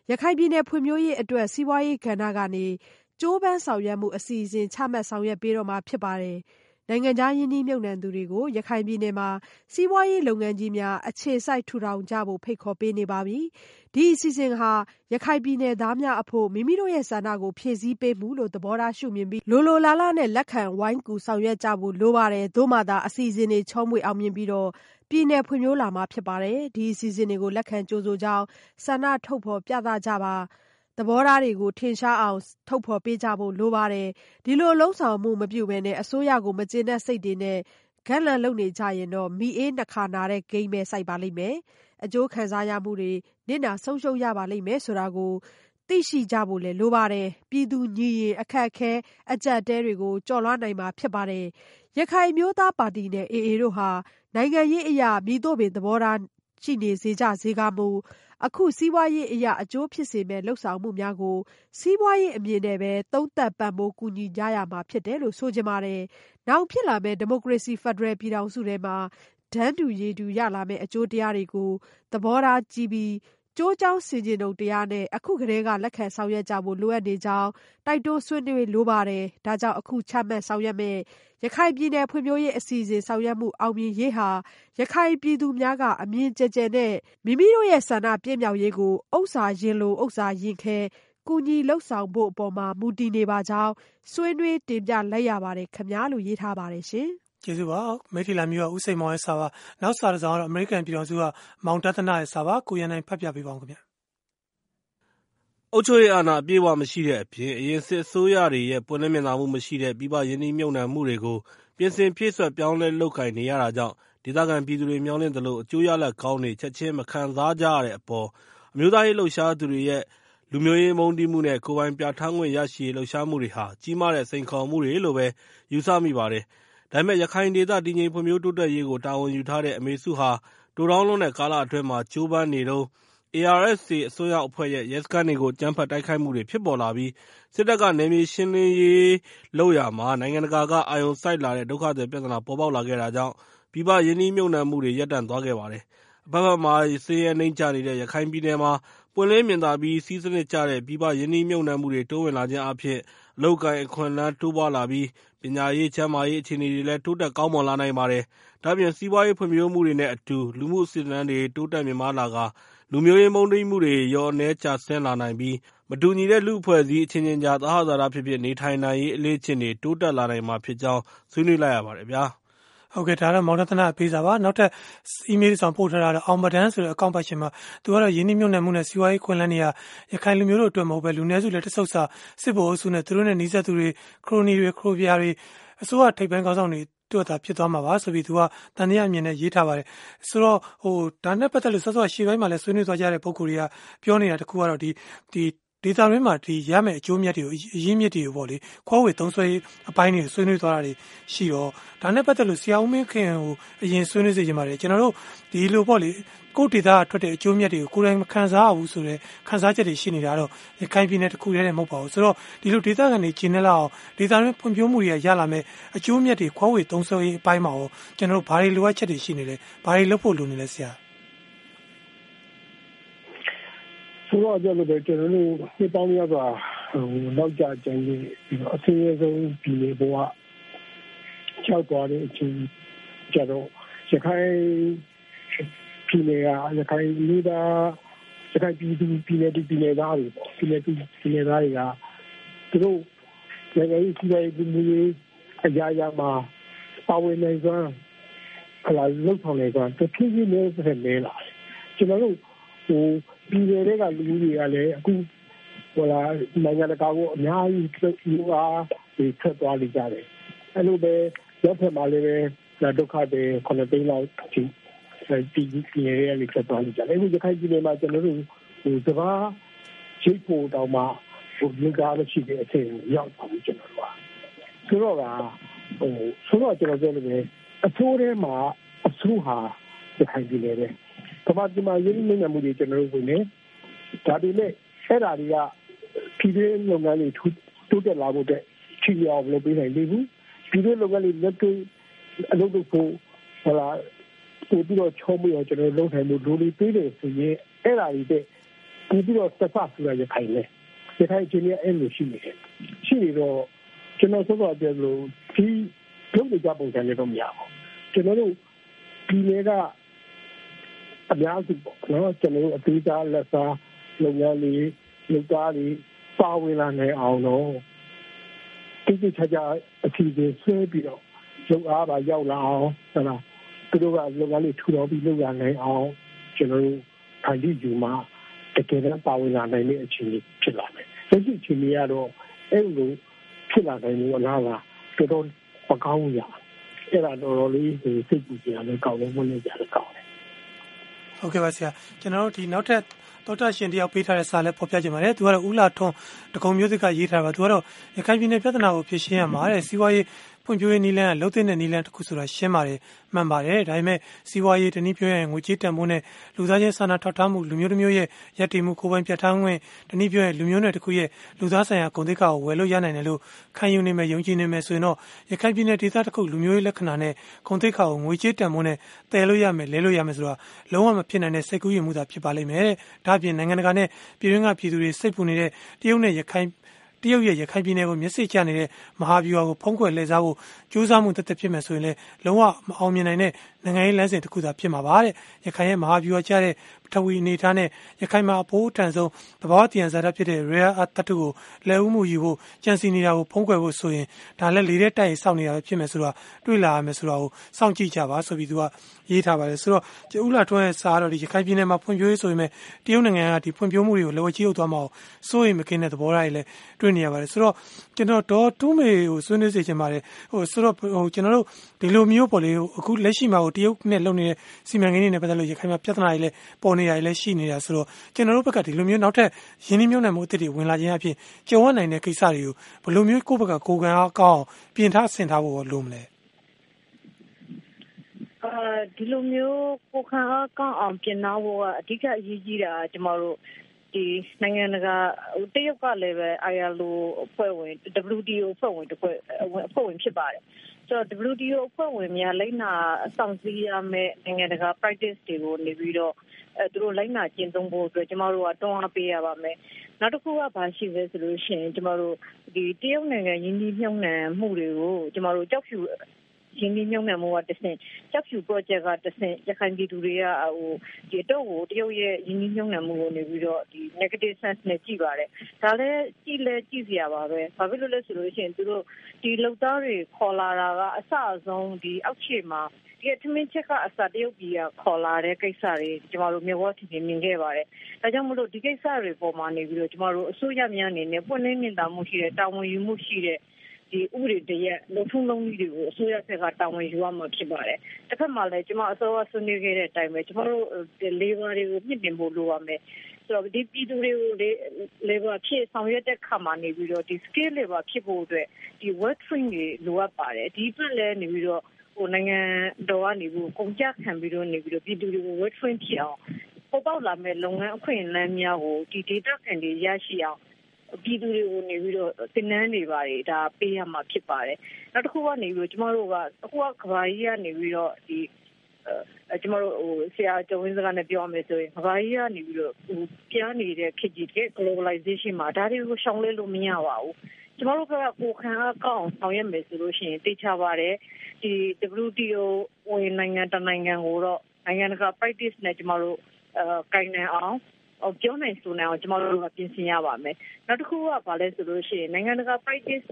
ရခိုင်ပြည်နယ်ဖွံ့ဖြိုးရေးအတွက် စီးပွားရေးကဏ္ဍကနေ ကြိုးပမ်းဆောင်ရွက်မှု အစီအစဉ် ချမှတ်ဆောင်ရွက်ပေးတော့မှာ ဖြစ်ပါတယ်။ နိုင်ငံခြားရင်းနှီးမြှုပ်နှံသူတွေကို ရခိုင်ပြည်နယ်မှာ စီးပွားရေးလုပ်ငန်းကြီးများ အခြေစိုက်ထူထောင်ကြဖို့ ဖိတ်ခေါ်ပေးနေပါပြီ။ဒီအစီအစဉ်ဟာ ရခိုင်ပြည်နယ်သားများအဖို့ မိမိတို့ရဲ့ဆန္ဒကို ဖြည့်ဆည်းပေးမှုလို့ သဘောထားရှုမြင်ပြီး လိုလိုလားလားနဲ့ လက်ခံဝိုင်းကူဆောင်ရွက်ကြဖို့ လိုပါတယ်။သို့မှသာ အစီအစဉ်တွေ ချောမွေ့အောင်မြင်ပြီးပြည်နယ်ဖွံ့ဖြိုးလာမှာ ဖြစ်ပါတယ်။ဒီအစီအစဉ်တွေကို လက်ခံကြိုဆိုကြောင်း ဆန္ဒထုတ်ဖော်ပြသကြပါ။ သဘောထားတွေကို ထင်ရှားအောင် ထုတ်ဖော်ပေးကြဖို့ လိုပါတယ်။ဒီလိုလုပ်ဆောင်မှု မပြုဘဲ အစိုးရကို မကျေနပ်စိတ်တွေနဲ့ဂက်လန်လုပ်နေကြရင်တော့ မီးအေး နှစ်ခါနာတဲ့ ဂိမ်းပဲ စိုက်ပါလိမ့်မယ်။အကျိုးခံစားရမှုတွေ နစ်နာဆုံးရှုံးရပါလိမ့်မယ်ဆိုတာကို သိရှိကြဖို့လည်း လိုပါတယ်။ပြည်သူညီရင် အခက်အခဲ အကျပ်အတည်းတွေကို ကျော်လွှားနိုင်မှာ ဖြစ်ပါတယ်။ရခိုင်အမျိုးသားပါတီနဲ့ AA တို့ဟာ နိုင်ငံရေးအရ မည်သို့ပင် သဘောထား ရှိနေစေကြစေကာမူ အခုစီးပွားရေးအရ အကျိုးဖြစ်စေမယ့် လုပ်ဆောင်မှုများကို စီးပွားရေးအမြင်နဲ့ပဲ သုံးသပ်ပံ့ပိုးကူညီကြရမှာဖြစ်တယ်လို့ ဆိုချင်ပါတယ်။နောင်ဖြစ်လာမယ့် ဒီမိုကရေစီ ဖက်ဒရယ်ပြည်ထောင်စုထဲမှာ တန်းတူရည်တူ ရလာမယ့် အကျိုးတရားတွေကို သဘောထားကြီးပြီး ကျိုးကြောင်းဆင်ခြင်တုံတရားနဲ့ အခုကတည်းက လက်ခံဆောင်ရွက်ကြဖို့ လိုအပ်နေကြောင်း တိုက်တွန်းဆွေးနွေးလိုပါတယ်။ဒါကြောင့် အခုချမှတ်ဆောင်ရွက်မယ့် ရခိုင်ပြည်နယ်ဖွံ့ဖြိုးရေးအစီအစဉ် ဆောင်ရွက်မှု အောင်မြင်ရေးဟာ ရခိုင်ပြည်သူများက အမြင်ကျယ်ကျယ်နဲ့ မိမိတို့ရဲ့ဆန္ဒပြည့်မြောက်ရေးကို ဥစ္စာရင်လို ဥစ္စာရင်ခဲ ကူညီလုပ်ဆောင်ဖို့အပေါ်မှာ မူတည်နေပါကြောင်း ဆွေးနွေးတင်ပြလိုက်ရပါတယ်ခင်ဗျာ လို့ ရေးထားပါတယ်ရှင် ကျေးဇူးပါမိထီလာမျိုးကဥစိန်မောင်ရဲ့စာပါနောက်စာတစ်စောင်ကတော့အမေရိကန်ပြည်တော်စုကမောင်တသနာရဲ့စာပါကိုရန်နိုင်ဖတ်ပြပေးပါဦးခင်ဗျာအုပ်ချုပ်ရေးအာဏာအပြည့်အဝမရှိတဲ့အပြင်အရင်စစ်အစိုးရတွေရဲ့ပွင့်လင်းမြင်သာမှုမရှိတဲ့ပြည်ပရင်းနှီးမြှုပ်နှံမှုတွေကိုပြင်ဆင်ဖြည့်စွက်ပြောင်းလဲလုပ်ကိုင်နေရတာကြောင့်ဒေသခံပြည်သူတွေမျှော်လင့်သလိုအကျိုးရလဒ်ကောင်းတွေချက်ချင်းမခံစားကြရတဲ့အပေါ်အမျိုးသားရေးလှုပ်ရှားသူတွေရဲ့လူမျိုးရေးမုန်းတီးမှုနဲ့ကိုယ်ပိုင်ပြဌာန်းခွင့်ရရှိရေးလှုပ်ရှားမှုတွေဟာကြီးမားတဲ့စိန်ခေါ်မှုတွေလို့ပဲယူဆမိပါတယ်။ ဒါပေမဲ့ ရခိုင်ဒေသ တည်ငြိမ်ဖွံ့ဖြိုးတိုးတက်ရေးကို တာဝန်ယူထားတဲ့ အမေစုဟာ တိုတောင်းလွန်းတဲ့ကာလအတွင်းမှာ ကြိုးပမ်းနေတုန်း ARSA အစွန်းရောက်အဖွဲ့ရဲ့ ရဲစခန်းတွေကို အကြမ်းဖက်တိုက်ခိုက်မှုတွေ ဖြစ်ပေါ်လာပြီး စစ်တပ်က နယ်မြေရှင်းလင်းရေးလုပ်ရာမှာ နိုင်ငံတကာက အာရုံစိုက်လာတဲ့ ဒုက္ခသည်ပြဿနာ ပေါ်ပေါက်လာခဲ့တာကြောင့် ပြည်ပရင်းနှီးမြှုပ်နှံမှုတွေ ရပ်တန့်သွားခဲ့ပါတယ်။အဘက်ဘက်မှာ ဆင်းရဲနိမ့်ကျနေတဲ့ ရခိုင်ပြည်နယ်မှာ ပွင့်လင်းမြင်သာပြီး စည်းစနစ်ကျတဲ့ ပြည်ပရင်းနှီးမြှုပ်နှံမှုတွေ တိုးဝင်လာခြင်းအားဖြင့် အလုပ်အကိုင် အခွင့်အလမ်း တိုးပွားလာပြီး ပညာရေး၊ကျန်းမာရေး အခြေအနေတွေလည်း တိုးတက်ကောင်းမွန်လာနိုင်ပါတယ်။ဒါ့အပြင် စီးပွားရေးဖွံ့ဖြိုးမှုတွေနဲ့အတူ လူမှုအဆင့်အတန်းတွေ တိုးတက်မြင့်မားလာကာ လူမျိုးရေး မုန်းတီးမှုတွေ လျော့နည်းကျဆင်းလာနိုင်ပြီး မတူညီတဲ့ လူ့အဖွဲ့အစည်း အချင်းချင်းကြား သဟဇာတဖြစ်ဖြစ် နေထိုင်နိုင်ရေး အလေ့အကျင့်တွေ တိုးတက်လာနိုင်မှာဖြစ်ကြောင်း ဆွေးနွေးလိုက်ရပါတယ်ဗျာ။ ဟုတ်ကဲ့ဒါတော့မောင်တသနာပေးစာပါနောက်ထပ် email ဆောင်ပို့ထားတာတော့အောင်မဒန်းဆိုတဲ့အကောင့်ပတ်ရှင်မှာသူကတော့ယင်းနှမြုံနယ်မှုနဲ့စီးပွားရေးခွင့်လန်းနေရရခိုင်လူမျိုးတို့အတွက်မဟုတ်ပဲလူနည်းစုလည်းတဆုပ်စာစစ်ဗိုလ်အုပ်စုနဲ့သူတို့နဲ့နှီးဆက်သူတွေခရိုနီတွေခရိုပြာတွေအစိုးရထိပ်ပိုင်းကောင်းဆောင်တွေတို့သာဖြစ်သွားမှာပါဆိုပြီးသူကတန်တရားအမြင်နဲ့ရေးထားပါတယ်ဆိုတော့ဟိုဒါနဲ့ပတ်သက်လို့စောစောရှေ့ပိုင်းမှာလည်းဆွေးနွေးသွားကြတဲ့ပုံကိုယ်တွေကပြောနေတာတခုကတော့ဒီဒီ ဒေတာရင်းမှာဒီရမယ့်အကျိုးမြတ်တွေကိုအရင်းမြစ်တွေကိုပေါ့လေခွဲဝေသုံးဆွဲအပိုင်းတွေဆွေးနွေးသွားတာတွေရှိတော့ဒါနဲ့ပတ်သက်လို့ဆရာဦးမင်းခင်ကိုအရင်ဆွေးနွေးစေချင်ပါတယ်ကျွန်တော်တို့ဒီလိုပေါ့လေကိုဒေတာထွက်တဲ့အကျိုးမြတ်တွေကိုကိုယ်တိုင်မခံစားရဘူးဆိုတော့ခံစားချက်တွေရှိနေတာတော့ရခိုင်ပြည်နယ်တစ်ခုတည်းနဲ့မဟုတ်ပါဘူးဆိုတော့ဒီလိုဒေတာကနေကျင်းနေလောက်ဒေတာရင်းဖွံ့ဖြိုးမှုတွေကရလာမယ်အကျိုးမြတ်တွေခွဲဝေသုံးဆွဲရေးအပိုင်းမှာရောကျွန်တော်တို့ဘာတွေလိုအပ်ချက်တွေရှိနေလဲဘာတွေလုပ်ဖို့လိုနေလဲဆရာ ဆိုတော့ကြလို့ပဲကျွန်တော်တို့နှစ်ပေါင်းများစွာဟိုနောက်ကြကျန်ပြီးတော့အဆင်းရဲဆုံးပြည်နယ်ဘဝကြောက်သွားတဲ့အချိန်ကျတော့ရခိုင်ပြည်နယ်ကရခိုင်လူသားရခိုင်ပြည်သူပြည်နယ်ပြည်နယ်သားတွေပေါ့ပြည်နယ်ပြည်နယ်သားတွေကသူတို့နိုင်ငံရေးစီးပွားရေးဒီမျိုးအရာရာမှာပါဝင်နေကြအလားလောက်ဆောင်နေကြတဖြည်းဖြည်းနဲ့ဆက်နေလာကျွန်တော်တို့ဟို ပြည်နယ်တွေကလူတွေကလည်းအခုဟိုလာနိုင်ငံတကာကိုအများကြီးလူအားဒီထွက်သွားနေကြတယ်အဲ့လိုပဲရက်ဖက်မှာလည်းပဲဒုက္ခတွေခုနှစ်သိန်းလောက်အထိပြည်ပြည်ရဲရဲလေးထွက်သွားနေကြတယ်အခုရခိုင်ပြည်နယ်မှာကျွန်တော်တို့ဟိုစကားချိတ်ဖို့တောင်မှဟိုလူကားမရှိတဲ့အချိန်ရောက်ပါပြီကျွန်တော်တို့ကဆိုတော့ကဟိုဆိုတော့ကျွန်တော်ပြောလို့ပဲအဆိုးထဲမှာအဆိုးဟာရခိုင်ပြည်နယ်ပဲ ကမ္ဘာ့မှာရင်းနှီးမြှုပ်နှံမှုတွေကျွန်တော်တို့ဝင်နေဒါပေမဲ့အဲ့ဒါတွေကပြည်တွင်းလုပ်ငန်းတွေတိုးတက်လာဖို့အတွက်ချီအောင်လုပ်ပေးနိုင်လေဘူးပြည်တွင်းလုပ်ငန်းတွေလက်တွေ့အလုပ်လုပ်ဖို့ဟလာပို့ပြီးတော့ချုံးပြီးတော့ကျွန်တော်လုပ်နိုင်မှုဒိုလီပေးတယ်ဆိုရင်အဲ့ဒါတွေတဲ့ပို့ပြီးတော့သက်သာဆိုရခိုင်လေရခိုင်ချင်းရဲ့အဲ့လိုရှိနေတယ်ရှိနေတော့ကျွန်တော်ဆိုတော့ပြောလို့ဒီလုပ်နေကြပုံစံတွေတော့မရဘူးကျွန်တော်တို့ဒီလေက အများစုပေါ့နော်ကျွန်တော်တို့အသေးစားလက်စားလုပ်ငန်းတွေလုပ်သားတွေပါဝင်လာနိုင်အောင်တော့တိကျချာချာအစီအစဉ်ဆွဲပြီးတော့ရုပ်အားပါရောက်လာအောင်ဟုတ်လားသူတို့ကလုပ်ငန်းတွေထူထောင်ပြီးလုပ်ရနိုင်အောင်ကျွန်တော်တို့ဖန်တီးယူမှာတကယ်တော့ပါဝင်လာနိုင်တဲ့အခြေအနေဖြစ်လာမယ်။လက်ရှိအခြေအနေကတော့အဲ့လိုဖြစ်လာနိုင်လို့လားလားတော်တော်မကောင်းဘူးရ။အဲ့ဒါတော့တော်လေးစိတ်ပူစရာလည်းကောင်းတယ်ဝင်နေကြလည်းကောင်းတယ်။ ဟုတ်ကဲ့ပါဆရာကျွန်တော်တို့ဒီနောက်ထပ်တော်တာရှင်တယောက်ပေးထားတဲ့စာလည်းဖော်ပြကြပါတယ်။သူကတော့ဦးလာထွန်းတကုံမျိုးစစ်ကရေးထားတာပါ။သူကတော့ရခိုင်ပြည်နယ်ပြဿနာကိုဖြေရှင်းရမှာတဲ့စီးပွားရေး ဖွံ့ဖြိုးရေးနည်းလမ်းကလှုပ်တဲ့နည်းလမ်းတစ်ခုဆိုတာရှင်းပါတယ်မှန်ပါတယ်ဒါပေမဲ့စီးပွားရေးတနည်းပြောရရင်ငွေကြေးတန်ဖိုးနဲ့လူသားချင်းစာနာထောက်ထားမှုလူမျိုးတစ်မျိုးရဲ့ရည်တည်မှုကိုယ်ပိုင်ပြဋ္ဌာန်းခွင့်တနည်းပြောရင်လူမျိုးနယ်တစ်ခုရဲ့လူသားဆိုင်ရာဂုဏ်သိက္ခာကိုဝယ်လို့ရနိုင်တယ်လို့ခံယူနေမယ်ယုံကြည်နေမယ်ဆိုရင်တော့ရခိုင်ပြည်နယ်ဒေသတစ်ခုလူမျိုးရေးလက္ခဏာနဲ့ဂုဏ်သိက္ခာကိုငွေကြေးတန်ဖိုးနဲ့တည်လို့ရမယ်လဲလို့ရမယ်ဆိုတာလုံးဝမဖြစ်နိုင်တဲ့စိတ်ကူးယဉ်မှုသာဖြစ်ပါလိမ့်မယ်ဒါ့အပြင်နိုင်ငံတကာနဲ့ပြည်တွင်းကပြည်သူတွေစိတ်ပူနေတဲ့တရုတ်နဲ့ရခိုင် တရုတ်ရဲ့ရခိုင်ပြည်နယ်ကိုမျက်စိကျနေတဲ့မဟာဗျူဟာကိုဖုံးကွယ်လှည့်စားဖို့ကြိုးစားမှုတက်တက်ဖြစ်မယ်ဆိုရင်လည်းလုံးဝမအောင်မြင်နိုင်တဲ့နိုင်ငံရေးလမ်းစဉ်တစ်ခုသာဖြစ်မှာပါတဲ့ရခိုင်ရဲ့မဟာဗျူဟာကျတဲ့ ထဝီအနေထားနဲ့ရခိုင်မှာအဖိုးအထန်ဆုံးသဘာဝတည်ရန်ဇာတ်ဖြစ်တဲ့ rare earth သတ္တုကိုလက်ဦးမှုယူဖို့ကြံစီနေတာကိုဖုံးကွယ်ဖို့ဆိုရင်ဒါလည်းလေတဲ့တိုက်ရင်စောင့်နေတာပဲဖြစ်မယ်ဆိုတော့တွေးလာရမယ်ဆိုတော့စောင့်ကြည့်ကြပါဆိုပြီးသူကရေးထားပါတယ်ဆိုတော့ကျဦးလာထွန်းရဲ့စာတော့ဒီရခိုင်ပြည်နယ်မှာဖွံ့ဖြိုးရေးဆိုရင်မဲ့တရုတ်နိုင်ငံကဒီဖွံ့ဖြိုးမှုတွေကိုလောကြီးရောက်သွားမှာစိုးရိမ်မကင်းတဲ့သဘောထားတွေလည်းတွေ့နေရပါတယ်ဆိုတော့ကျွန်တော်ဒေါ်တူးမေကိုဆွေးနွေးစေချင်ပါတယ်ဟိုဆိုတော့ဟိုကျွန်တော်တို့ဒီလိုမျိုးပေါ့လေအခုလက်ရှိမှာဟိုတရုတ်နဲ့လုပ်နေတဲ့စီမံကိန်းတွေနဲ့ပတ်သက်လို့ရခိုင်မှာပြဿနာတွေလည်းပေါ်နေတာတွေလည်းရှိနေတာဆိုတော့ကျွန်တော်တို့ဘက်ကဒီလိုမျိုးနောက်ထပ်ရင်းနှီးမြှုပ်နှံမှုအသစ်တွေဝင်လာခြင်းအပြင်ကြုံရနိုင်တဲ့ကိစ္စတွေကိုဘယ်လိုမျိုးကိုယ့်ဘက်ကကိုယ်ကံအားကောင်းအောင်ပြင်ထားဆင်ထားဖို့လိုမလဲဒီလိုမျိုးကိုခံအားကောင်းအောင်ပြင်နာဖို့ကအဓိကအရေးကြီးတာကျမတို့ဒီနိုင်ငံတကာတရုတ်ကလည်းပဲ ILO အဖွဲ့ဝင် WTO အဖွဲ့ဝင်တစ်ဖွဲ့အဖွဲ့ဝင်ဖြစ်ပါတယ်ဆိုတော့ WTO အဖွဲ့ဝင်များလိုက်နာစောင့်စည်းရမယ့်နိုင်ငံတကာ practice တွေကိုနေပြီးတော့ အဲသူတို့လိုက်နာကျင့်သုံးဖို့အတွက်ကျမတို့ကတွန်းအားပေးရပါမယ်နောက်တစ်ခုကဘာရှိလဲဆိုလို့ရှိရင်ကျမတို့ဒီတရုတ်နိုင်ငံယင်းဒီမြုံနှံမှုတွေကိုကျမတို့ကြောက်ဖြူရင်းနှီးမြှုပ်နှံမှုကတဆင့်ကျောက်ဖြူ project ကတဆင့်ရခိုင်ပြည်သူတွေကဟိုဒီတော့ကိုတရုတ်ရဲ့ရင်းနှီးမြှုပ်နှံမှုကိုနေပြီးတော့ဒီ negative sense နဲ့ကြည့်ပါတယ်ဒါလည်းကြည့်လဲကြည့်စရာပါပဲဘာဖြစ်လို့လဲဆိုလို့ရှိရင်သူတို့ဒီလုံသားတွေခေါ်လာတာကအစအဆုံးဒီအောက်ခြေမှာ ဒီထမင်းချက်ကအစတရုတ်ပြည်ကခေါ်လာတဲ့ကိစ္စတွေကျမတို့မြေဝတ်ထင်မြင်ခဲ့ပါတယ်။ဒါကြောင့်မလို့ဒီကိစ္စတွေပေါ်မှာနေပြီးတော့ကျမတို့အစိုးရများအနေနဲ့ပွင့်လင်းမြင်သာမှုရှိတဲ့တာဝန်ယူမှုရှိတဲ့ဒီဥပဒေတရက်လုံထုံးလုံးကြီးတွေကိုအစိုးရဘက်ကတာဝန်ယူရမှာဖြစ်ပါတယ်။တစ်ဖက်မှာလည်းကျွန်မအစိုးရဆွေးနွေးခဲ့တဲ့အတိုင်းပဲကျွန်တော်တို့ labor တွေကိုမြင့်တင်ဖို့လိုပါမယ်။ဆိုတော့ဒီပြည်သူတွေကို labor ဖြစ်ဆောင်ရွက်တဲ့ခါမှာနေပြီးတော့ဒီ skill labor ဖြစ်ဖို့အတွက်ဒီ work train တွေလိုအပ်ပါတယ်။ဒီအတွက်လည်းနေပြီးတော့ ဟိုနိုင်ငံတော်ကနေပြီးကုန်ကြခံပြီးတော့နေပြီးတော့ပြည်သူတွေကို work train ဖြစ်အောင်ပေါ်ပေါက်လာမဲ့လုပ်ငန်းအခွင့်အလမ်းများကိုဒီ data ခံတွေရရှိအောင်ပြည်သူတွေကိုနေပြီးတော့တင်နန်းနေပါတယ်ဒါပေးရမှာဖြစ်ပါတယ်နောက်တစ်ခုကနေပြီးတော့ကျမတို့ကအခုကကဘာကြီးကနေပြီးတော့ဒီကျမတို့ဟိုဆရာကျော်ဝင်းစကားနဲ့ပြောရမယ်ဆိုရင်ကဘာကြီးကနေပြီးတော့ဟိုပြားနေတဲ့ခေတ်ကြီးတဲ့ globalization မှာဒါတွေကိုရှောင်လဲလို့မရပါဘူး ကျမတို့ကကိုခံအကောင့်ဆောင်ရွက်မယ်ဆိုလို့ရှိရင်သိချပါတယ်ဒီ WTO ဝင်နိုင်ငံတနိုင်ငံကိုတော့နိုင်ငံတကာ practice နဲ့ကျမတို့အဲကိုင်နေအောင် ပြောနိုင်ဆိုနိုင်အောင်ကျမတို့ကပြင်ဆင်ရပါမယ်။နောက်တစ်ခုကဘာလဲဆိုလို့ရှိရင်နိုင်ငံတကာ practice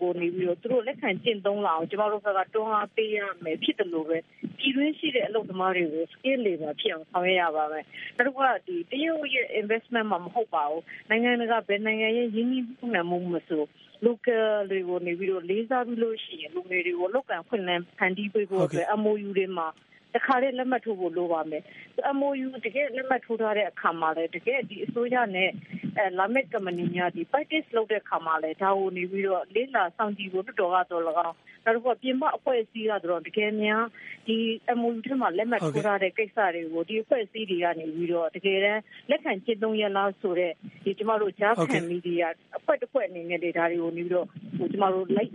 ကိုနေပြီးတော့သူတို့လက်ခံကျင့်သုံးလာအောင်ကျမတို့ကတွန်းအားပေးရမယ်ဖြစ်တယ်လို့ပဲပြည်တွင်းရှိတဲ့အလုပ်သမားတွေကို skill labor ဖြစ်အောင်ဆောင်ရွက်ရပါမယ်။နောက်တစ်ခုကဒီတရုတ်ရဲ့ investment မှာမဟုတ်ပါဘူး။နိုင်ငံတကာဘယ်နိုင်ငံရဲ့ရင်းနှီးမှုနဲ့မှုမဆို local တွေကိုနေပြီးတော့လေးစားပြီးလို့ရှိရင်လူငယ်တွေကိုလောက်ကံဖွင့်လန်းဖန်တီးပေးဖို့အတွက် MOU တွေမှာ တခါလေးလက်မှတ်ထိုးဖို့လိုပါမယ်။ MOU တကယ်လက်မှတ်ထိုးထားတဲ့အခါမှာလည်းတကယ်ဒီအစိုးရနဲ့အဲလာမစ်ကမ္ပဏီများဒီ practice လုပ်တဲ့အခါမှာလည်းဒါကိုနေပြီးတော့လေးလာစောင့်ကြည့်ဖို့တော်တော်ကတော့၎င်းနောက်တစ်ခုကပြင်ပအဖွဲ့အစည်းကတော့တကယ်များဒီ MOU ထဲမှာလက်မှတ်ထိုးထားတဲ့ကိစ္စတွေကိုဒီအဖွဲ့အစည်းတွေကနေပြီးတော့တကယ်တမ်းလက်ခံကျင့်သုံးရလားဆိုတော့ဒီကျမတို့ဂျားခံမီဒီယာအဖွဲ့တစ်ဖွဲ့အနေနဲ့ဒါတွေကိုနေပြီးတော့ဟိုကျမတို့လိုက်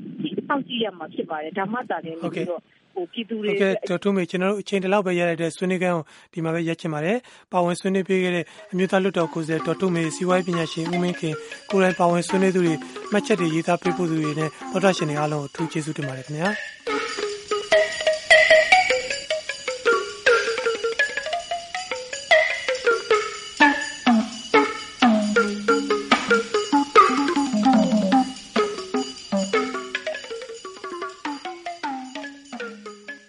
စောင့်ကြည့်ရမှာဖြစ်ပါတယ်ဒါမှသာလျှင်နေပြီးတော့ ဟိုပြည်သူတွေဟုတ်ကဲ့ဒေါက်ထုမေကျွန်တော်တို့အချိန်တလောက်ပဲရရတဲ့ဆွေးနွေးခန်းကိုဒီမှာပဲရက်ချင်ပါတယ်ပါဝင်ဆွေးနွေးပေးခဲ့တဲ့အမျိုးသားလွတ်တော်ကိုယ်စားဒေါက်ထုမေစီဝိုင်းပညာရှင်ဦးမင်းခင်ကိုယ်တိုင်ပါဝင်ဆွေးနွေးသူတွေမှတ်ချက်တွေရေးသားပေးပို့သူတွေနဲ့ဒေါက်တာရှင်တွေအားလုံးကိုအထူးကျေးဇူးတင်ပါတယ်ခင်ဗျာ